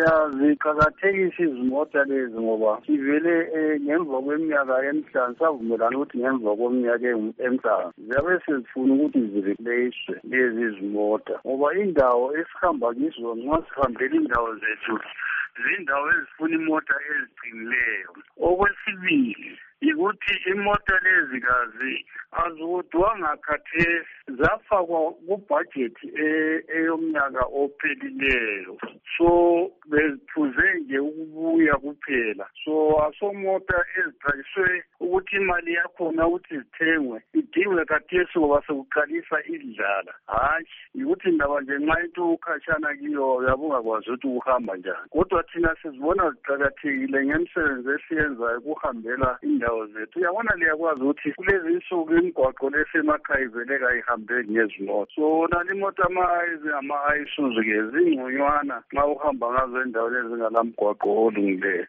Siyaziqakathekisa izimota lezi ngoba sivele eh, ngemva kweminyaka emihlanu savumelana ukuthi ngemva kweminyaka emihlanu ziyabe sezifuna ukuthi zireplace lezi izimota ngoba indawo esihamba kizo nxa sihambela indawo zethu zindawo ezifuna imota eziqinileyo okwesibili yikuthi imota lezi kazi aziwodwanga khathesi zafakwa kubhajethi e-, eyomnyaka ophelileyo so beziphuze nje ukubuya kuphela so asomota ezixakiswe ukuthi imali yakhona ukuthi zithengwe idingwe kathesi ngoba sekuqalisa idlala hhayi yikuthi ndaba nje nxa into ukhatshana kiyo yabungakwazi ukuthi ukuhamba njani kodwa thina sizibona ziqakathekile ngemisebenzi esiyenzayo kuhambela indawo zethu uyabona liyakwazi ukuthi kulezi insuku imigwaqo lesemakhaya ivele kayihambeki ngezimota so wona limota ama-ayisi ama-ayisuzu-ke zingconywana nxa uhamba ngazo endaweni ezingalamgwaqo olungileyo